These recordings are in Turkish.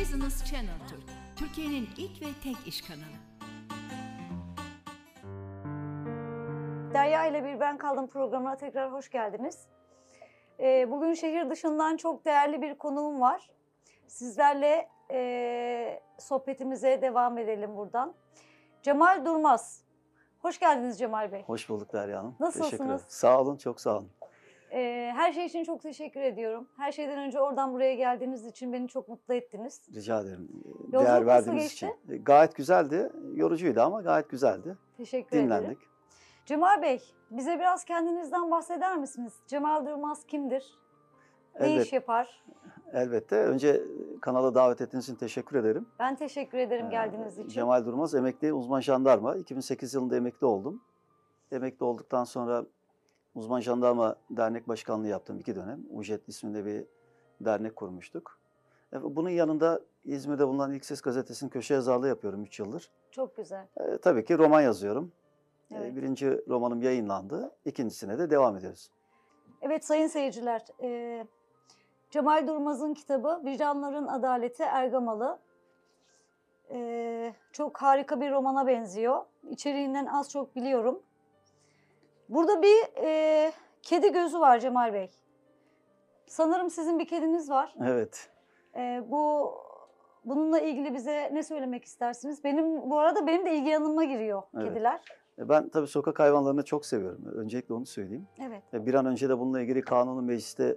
Business Channel Türk, Türkiye'nin ilk ve tek iş kanalı. Derya ile Bir Ben Kaldım programına tekrar hoş geldiniz. Ee, bugün şehir dışından çok değerli bir konuğum var. Sizlerle e, sohbetimize devam edelim buradan. Cemal Durmaz. Hoş geldiniz Cemal Bey. Hoş bulduk Derya Hanım. Nasılsınız? Teşekkür ederim. Sağ olun, çok sağ olun. Ee, her şey için çok teşekkür ediyorum. Her şeyden önce oradan buraya geldiğiniz için beni çok mutlu ettiniz. Rica ederim. Yolculuk Değer verdiğiniz geçti? için. E, Gayet güzeldi. Yorucuydu ama gayet güzeldi. Teşekkür ederim. Dinlendik. Cemal Bey, bize biraz kendinizden bahseder misiniz? Cemal Durmaz kimdir? Ne Elbet, iş yapar? elbette. Önce kanala davet ettiğiniz için teşekkür ederim. Ben teşekkür ederim Ee, geldiğiniz için. Cemal Durmaz, emekli uzman jandarma. 2008 yılında emekli oldum. Emekli olduktan sonra Uzman Jandarma Dernek Başkanlığı yaptım iki dönem. UJET isminde bir dernek kurmuştuk. E, Bunun yanında İzmir'de bulunan İlk Ses Gazetesi'nin köşe yazarlığı yapıyorum 3 yıldır. Çok güzel. E, tabii ki roman yazıyorum. E, Evet. birinci romanım yayınlandı. İkincisine de devam ediyoruz. Evet sayın seyirciler, e, Cemal Durmaz'ın kitabı Vicdanların Adaleti Ergamalı. E, çok harika bir romana benziyor. İçeriğinden az çok biliyorum. Burada bir e, kedi gözü var Cemal Bey. Sanırım sizin bir kediniz var. Evet. E, bu bununla ilgili bize ne söylemek istersiniz? Benim bu arada benim de ilgi alanıma giriyor Evet. kediler. E, Ben tabii sokak hayvanlarını çok seviyorum. Öncelikle onu söyleyeyim. Evet. E, Bir an önce de bununla ilgili kanunun mecliste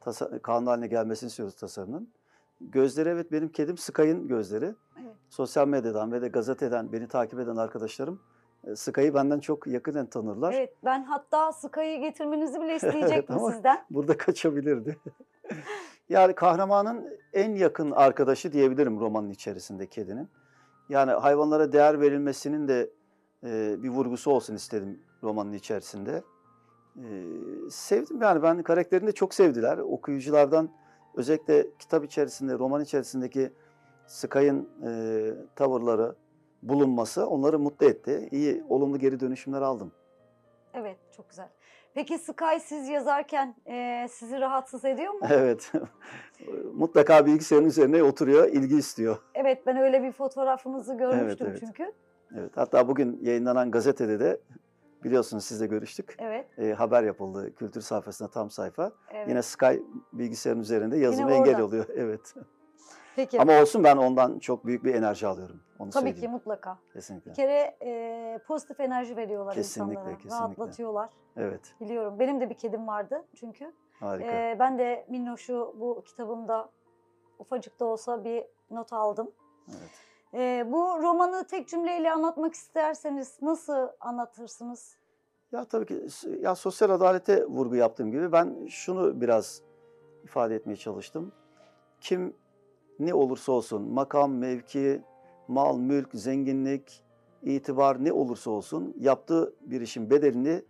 tasa- kanun haline gelmesini istiyoruz tasarının. Gözleri evet benim kedim Sky'ın gözleri. Evet. Sosyal medyadan ve de gazeteden beni takip eden arkadaşlarım Sky'ı benden çok yakından tanırlar. Evet, ben hatta Sky'ı getirmenizi bile isteyecektim ama- sizden. Burada kaçabilirdi. yani kahramanın en yakın arkadaşı diyebilirim romanın içerisinde kedinin. Yani hayvanlara değer verilmesinin de e, bir vurgusu olsun istedim romanın içerisinde. E, sevdim yani ben karakterini de çok sevdiler. Okuyuculardan özellikle kitap içerisinde, roman içerisindeki Sky'ın e, tavırları, bulunması onları mutlu etti. İyi, olumlu geri dönüşümler aldım. Evet, çok güzel. Peki Sky siz yazarken e, sizi rahatsız ediyor mu? Evet. Mutlaka bilgisayarın üzerine oturuyor, ilgi istiyor. Evet, ben öyle bir fotoğrafınızı görmüştüm evet. çünkü. Evet. Hatta bugün yayınlanan gazetede de biliyorsunuz sizle görüştük. Evet, E, haber yapıldı kültür sayfasında tam sayfa. evet. Yine Sky bilgisayarın üzerinde yazıma engel oluyor. Evet. Peki, Ama olsun ben ondan çok büyük bir enerji alıyorum. Onu tabii ki söyleyeyim. mutlaka. Kesinlikle. Bir kere e, pozitif enerji veriyorlar Kesinlikle, insanlara. kesinlikle. Rahatlatıyorlar. Evet. Biliyorum. Benim de bir kedim vardı çünkü. Harika. E, ben de Minnoş'u bu kitabımda ufacık da olsa bir not aldım. Evet. E, bu romanı tek cümleyle anlatmak isterseniz nasıl anlatırsınız? Ya tabii ki ya sosyal adalete vurgu yaptığım gibi ben şunu biraz ifade etmeye çalıştım. Kim ne olursa olsun makam, mevki, mal, mülk, zenginlik, itibar ne olursa olsun yaptığı bir işin bedelini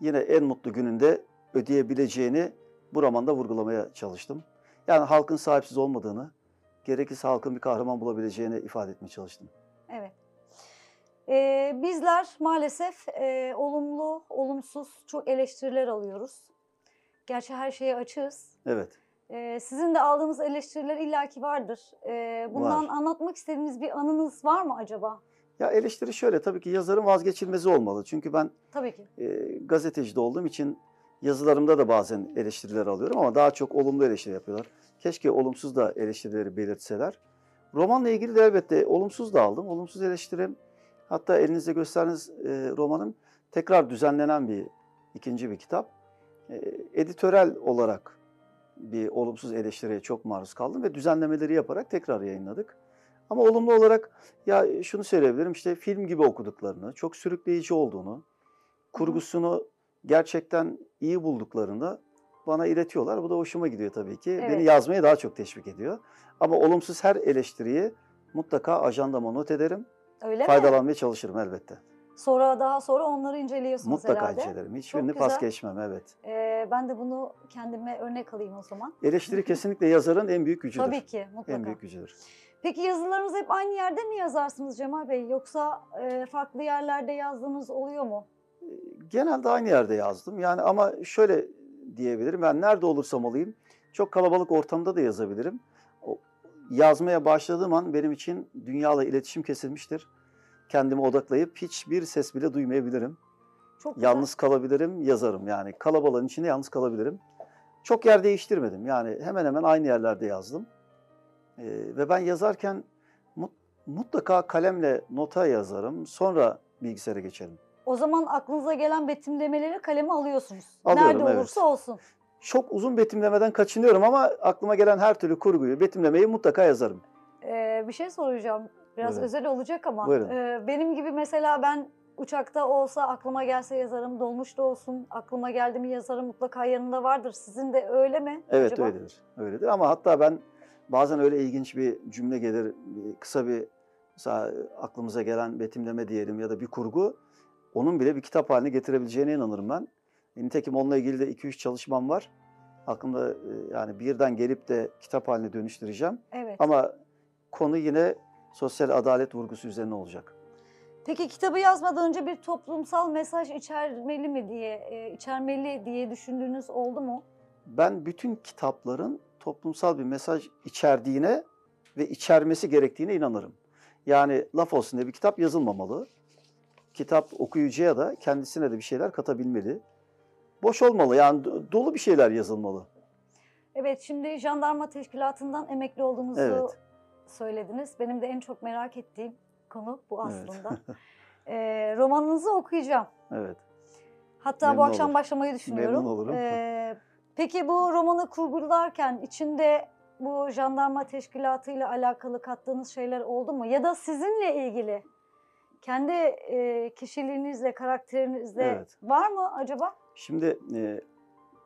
yine en mutlu gününde ödeyebileceğini bu romanda vurgulamaya çalıştım. Yani halkın sahipsiz olmadığını, gerekirse halkın bir kahraman bulabileceğini ifade etmeye çalıştım. Evet. Ee, bizler maalesef e, olumlu, olumsuz çok eleştiriler alıyoruz. Gerçi her şeye açığız. Evet. Ee, sizin de aldığınız eleştiriler illaki vardır. Ee, bundan Var. anlatmak istediğiniz bir anınız var mı acaba? Ya eleştiri şöyle tabii ki yazarın vazgeçilmezi olmalı. Çünkü ben Tabii ki. e, gazeteci de olduğum için yazılarımda da bazen eleştiriler alıyorum ama daha çok olumlu eleştiri yapıyorlar. Keşke olumsuz da eleştirileri belirtseler. Romanla ilgili de elbette olumsuz da aldım. Olumsuz eleştirim hatta elinizde gösterdiğiniz e, romanın tekrar düzenlenen bir ikinci bir kitap. E, editörel olarak bir olumsuz eleştiriye çok maruz kaldım ve düzenlemeleri yaparak tekrar yayınladık. Ama olumlu olarak ya şunu söyleyebilirim işte film gibi okuduklarını, çok sürükleyici olduğunu, kurgusunu gerçekten iyi bulduklarını bana iletiyorlar. Bu da hoşuma gidiyor tabii ki. Evet. Beni yazmaya daha çok teşvik ediyor. Ama olumsuz her eleştiriyi mutlaka ajandama not ederim. Öyle mi? Faydalanmaya çalışırım elbette. Sonra daha sonra onları inceliyorsunuz Mutlaka herhalde. incelerim. Hiçbirini pas geçmem evet. Ee, ben de bunu kendime örnek alayım o zaman. Eleştiri kesinlikle yazarın en büyük gücüdür. Tabii ki mutlaka. En büyük gücüdür. Peki yazılarınızı hep aynı yerde mi yazarsınız Cemal Bey? Yoksa e, farklı yerlerde yazdığınız oluyor mu? Genelde aynı yerde yazdım. Yani ama şöyle diyebilirim. Ben nerede olursam olayım çok kalabalık ortamda da yazabilirim. O, yazmaya başladığım an benim için dünyayla iletişim kesilmiştir. Kendime odaklayıp hiçbir ses bile duymayabilirim. Çok güzel. Yalnız kalabilirim, yazarım. Yani kalabalığın içinde yalnız kalabilirim. Çok yer değiştirmedim. Yani hemen hemen aynı yerlerde yazdım. Ee, ve ben yazarken mut- mutlaka kalemle nota yazarım. Sonra bilgisayara geçerim. O zaman aklınıza gelen betimlemeleri kaleme alıyorsunuz. Alıyorum, Nerede evet. olursa olsun. Çok uzun betimlemeden kaçınıyorum ama aklıma gelen her türlü kurguyu, betimlemeyi mutlaka yazarım. Ee, bir şey soracağım. Biraz Buyurun. özel olacak ama. Buyurun. Ee, benim gibi mesela ben uçakta olsa aklıma gelse yazarım. Dolmuşta olsun aklıma geldi mi yazarım. Mutlaka yanında vardır. Sizin de öyle mi? Evet acaba? öyledir. Öyledir ama hatta ben bazen öyle ilginç bir cümle gelir, kısa bir mesela aklımıza gelen betimleme diyelim ya da bir kurgu onun bile bir kitap haline getirebileceğine inanırım ben. Nitekim onunla ilgili de 2-3 çalışmam var. Aklımda e, yani birden gelip de kitap haline dönüştüreceğim. Evet. Ama konu yine sosyal adalet vurgusu üzerine olacak. Peki kitabı yazmadan önce bir toplumsal mesaj içermeli mi diye, e, içermeli diye düşündüğünüz oldu mu? Ben bütün kitapların toplumsal bir mesaj içerdiğine ve içermesi gerektiğine inanırım. Yani laf olsun diye bir kitap yazılmamalı. Kitap okuyucuya da kendisine de bir şeyler katabilmeli. Boş olmalı yani do- dolu bir şeyler yazılmalı. Evet, şimdi jandarma teşkilatından emekli olduğunuzu Evet. Söylediniz. Benim de en çok merak ettiğim konu bu Evet. aslında. Ee, romanınızı okuyacağım. Evet. Hatta bu Memnun akşam olur. başlamayı düşünüyorum. Memnun olurum. Ee, peki bu romanı kurgularken içinde bu jandarma teşkilatıyla alakalı kattığınız şeyler oldu mu? Ya da sizinle ilgili kendi e, kişiliğinizle, karakterinizle Evet. var mı acaba? Şimdi e,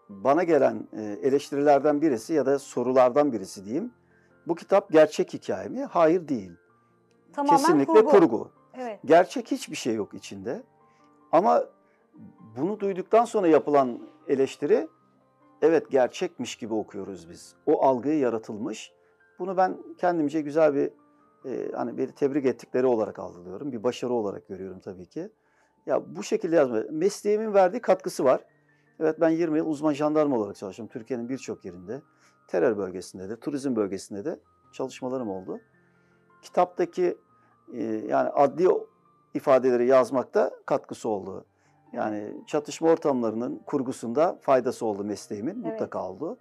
bana gelen e, eleştirilerden birisi ya da sorulardan birisi diyeyim. Bu kitap gerçek hikaye mi? Hayır değil. Tamamen Kesinlikle kurgu. Evet. Gerçek hiçbir şey yok içinde. Ama bunu duyduktan sonra yapılan eleştiri evet gerçekmiş gibi okuyoruz biz. O algıyı yaratılmış. Bunu ben kendimce güzel bir e, hani beni tebrik ettikleri olarak algılıyorum. Bir başarı olarak görüyorum tabii ki. Ya bu şekilde yazma. Mesleğimin verdiği katkısı var. Evet ben 20 yıl uzman jandarma olarak çalıştım. Türkiye'nin birçok yerinde. Terör bölgesinde de, turizm bölgesinde de çalışmalarım oldu. Kitaptaki e, yani adli ifadeleri yazmakta katkısı oldu. Yani çatışma ortamlarının kurgusunda faydası oldu mesleğimin. Evet. Mutlaka oldu.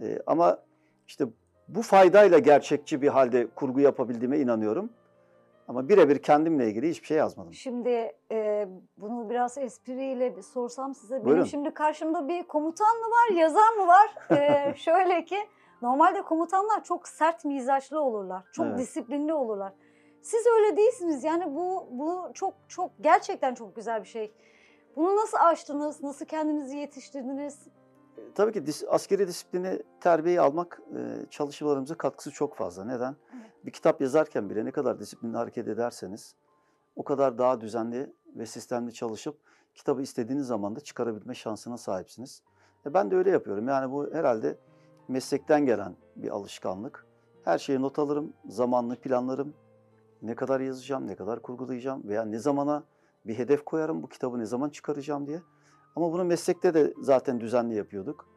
E, ama işte bu faydayla gerçekçi bir halde kurgu yapabildiğime inanıyorum. Ama birebir kendimle ilgili hiçbir şey yazmadım. Şimdi e, bunu biraz espriyle sorsam size. Benim Buyurun. şimdi karşımda bir komutan mı var, yazar mı var? E, şöyle ki normalde komutanlar çok sert mizaçlı olurlar. Çok Evet. disiplinli olurlar. Siz öyle değilsiniz. Yani bu bu çok çok gerçekten çok güzel bir şey. Bunu nasıl aştınız? Nasıl kendinizi yetiştirdiniz? Tabii ki dis- askeri disiplini, terbiyeyi almak e, çalışmalarımıza katkısı çok fazla. Neden? Evet. Bir kitap yazarken bile ne kadar disiplinli hareket ederseniz o kadar daha düzenli ve sistemli çalışıp kitabı istediğiniz zaman da çıkarabilme şansına sahipsiniz. E ben de öyle yapıyorum. Yani bu herhalde meslekten gelen bir alışkanlık. Her şeyi not alırım, zamanlı planlarım. Ne kadar yazacağım, ne kadar kurgulayacağım veya ne zamana bir hedef koyarım bu kitabı ne zaman çıkaracağım diye. Ama bunu meslekte de zaten düzenli yapıyorduk.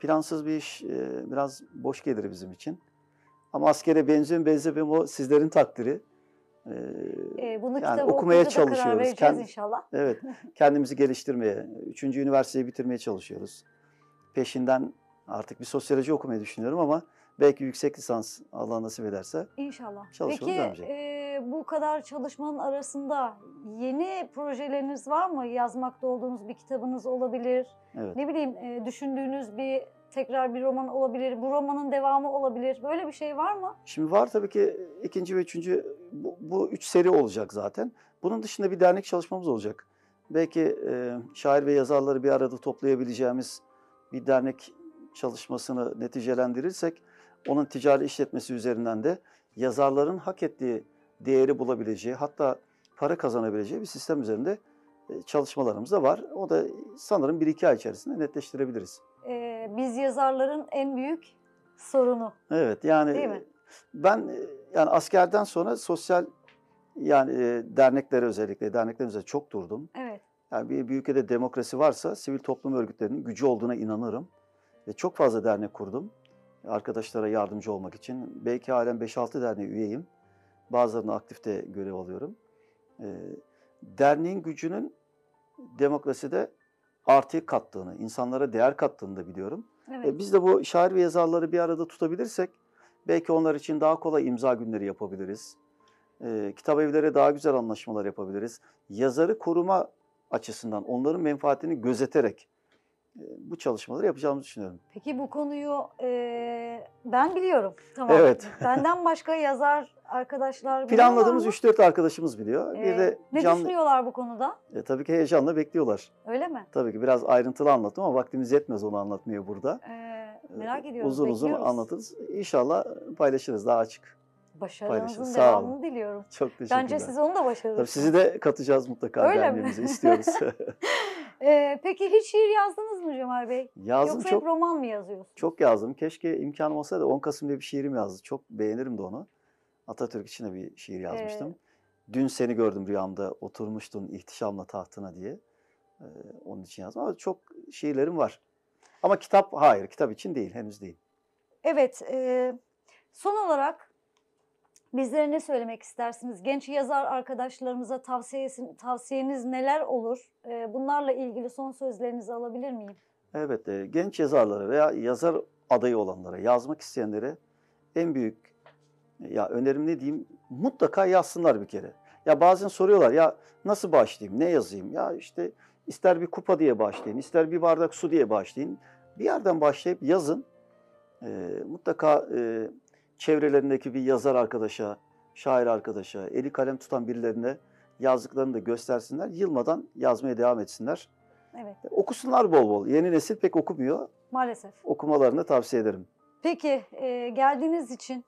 Plansız bir iş e, biraz boş gelir bizim için. Ama askere benziyor mu benzemiyor mu o sizlerin takdiri. E, E, bunu Yani okumaya karar çalışıyoruz. Kend- inşallah. evet, kendimizi geliştirmeye, üçüncü üniversiteyi bitirmeye çalışıyoruz. Peşinden artık bir sosyoloji okumayı düşünüyorum ama belki yüksek lisans Allah nasip ederse. İnşallah. Devam Peki edecek. e, bu kadar çalışmanın arasında yeni projeleriniz var mı? Yazmakta olduğunuz bir kitabınız olabilir. Evet. Ne bileyim e, düşündüğünüz bir tekrar bir roman olabilir. Bu romanın devamı olabilir. Böyle bir şey var mı? Şimdi var tabii ki ikinci ve üçüncü, bu, bu üç seri olacak zaten. Bunun dışında bir dernek çalışmamız olacak. Belki e, şair ve yazarları bir arada toplayabileceğimiz bir dernek çalışmasını neticelendirirsek, onun ticari işletmesi üzerinden de yazarların hak ettiği değeri bulabileceği, hatta para kazanabileceği bir sistem üzerinde e, çalışmalarımız da var. O da sanırım bir iki ay içerisinde netleştirebiliriz. E, biz yazarların en büyük sorunu. Evet yani Değil mi? ben e, yani askerden sonra sosyal yani e, derneklere özellikle dernekler üzerinde çok durdum. Evet. Yani bir, bir ülkede demokrasi varsa sivil toplum örgütlerinin gücü olduğuna inanırım. Ve çok fazla dernek kurdum. arkadaşlara yardımcı olmak için. Belki halen 5-6 derneğe üyeyim. Bazılarında aktif de görev alıyorum. Ee, derneğin gücünün demokraside artı kattığını, insanlara değer kattığını da biliyorum. Evet. E, biz de bu şair ve yazarları bir arada tutabilirsek belki onlar için daha kolay imza günleri yapabiliriz. E, kitap evlere daha güzel anlaşmalar yapabiliriz. Yazarı koruma açısından onların menfaatini gözeterek e, bu çalışmaları yapacağımızı düşünüyorum. Peki bu konuyu e, ben biliyorum. Tamam. Evet. Benden başka yazar arkadaşlar Planladığımız mı? 3-4 arkadaşımız biliyor. E, bir de ne canlı, düşünüyorlar bu konuda? e, tabii ki heyecanla bekliyorlar. Öyle mi? Tabii ki biraz ayrıntılı anlattım ama vaktimiz yetmez onu anlatmaya burada. E, E, merak ediyoruz. Uzun uzun anlatırız. İnşallah paylaşırız daha açık. Olun. devamını diliyorum. Çok teşekkürler. Bence siz onu da başarırsınız. Tabii sizi de katacağız mutlaka Öyle mi? istiyoruz. E, peki hiç şiir yazdınız mı Cemal Bey? yazdım Yoksa çok hep roman mı yazıyorsunuz? çok yazdım. Keşke imkanım olsa da 10 Kasım diye bir şiirim yazdı. Çok beğenirim de onu. Atatürk için de bir şiir yazmıştım. Dün seni gördüm rüyamda oturmuştun ihtişamla tahtına diye. Ee, onun için yazdım ama çok şiirlerim var. Ama kitap hayır kitap için değil henüz değil. Evet, e, son olarak bizlere ne söylemek istersiniz? Genç yazar arkadaşlarımıza tavsiyesi, tavsiyeniz neler olur? E, bunlarla ilgili son sözlerinizi alabilir miyim? Evet, e, genç yazarlara veya yazar adayı olanlara, yazmak isteyenlere en büyük ya önerim ne diyeyim? Mutlaka yazsınlar bir kere. Ya bazen soruyorlar ya nasıl başlayayım, ne yazayım? Ya işte ister bir kupa diye başlayın, ister bir bardak su diye başlayın. Bir yerden başlayıp yazın. E, mutlaka e, çevrelerindeki bir yazar arkadaşa, şair arkadaşa, eli kalem tutan birilerine yazdıklarını da göstersinler. Yılmadan yazmaya devam etsinler. Evet, Okusunlar bol bol. Yeni nesil pek okumuyor. maalesef. Okumalarını tavsiye ederim. Peki, e, geldiğiniz için,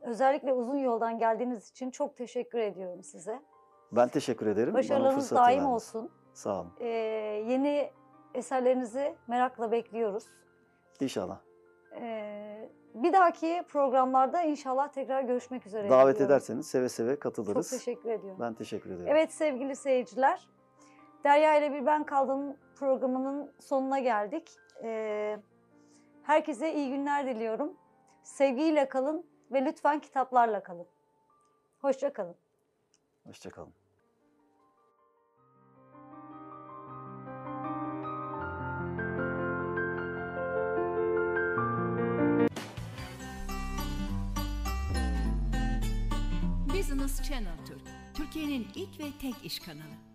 özellikle uzun yoldan geldiğiniz için çok teşekkür ediyorum size. Ben teşekkür ederim. Başarılarınız daim verdiniz. olsun. Sağ olun. E, yeni eserlerinizi merakla bekliyoruz. İnşallah. Bir dahaki programlarda inşallah tekrar görüşmek üzere. Davet diliyorum. ederseniz seve seve Çok katılırız. teşekkür ediyorum. Ben teşekkür ederim. Evet sevgili seyirciler, Derya ile Bir Ben Kaldım programının sonuna geldik. Ee, herkese iyi günler diliyorum. Sevgiyle kalın ve lütfen kitaplarla kalın. Hoşça kalın. Hoşçakalın. Business Channel Türk, Türkiye'nin ilk ve tek iş kanalı.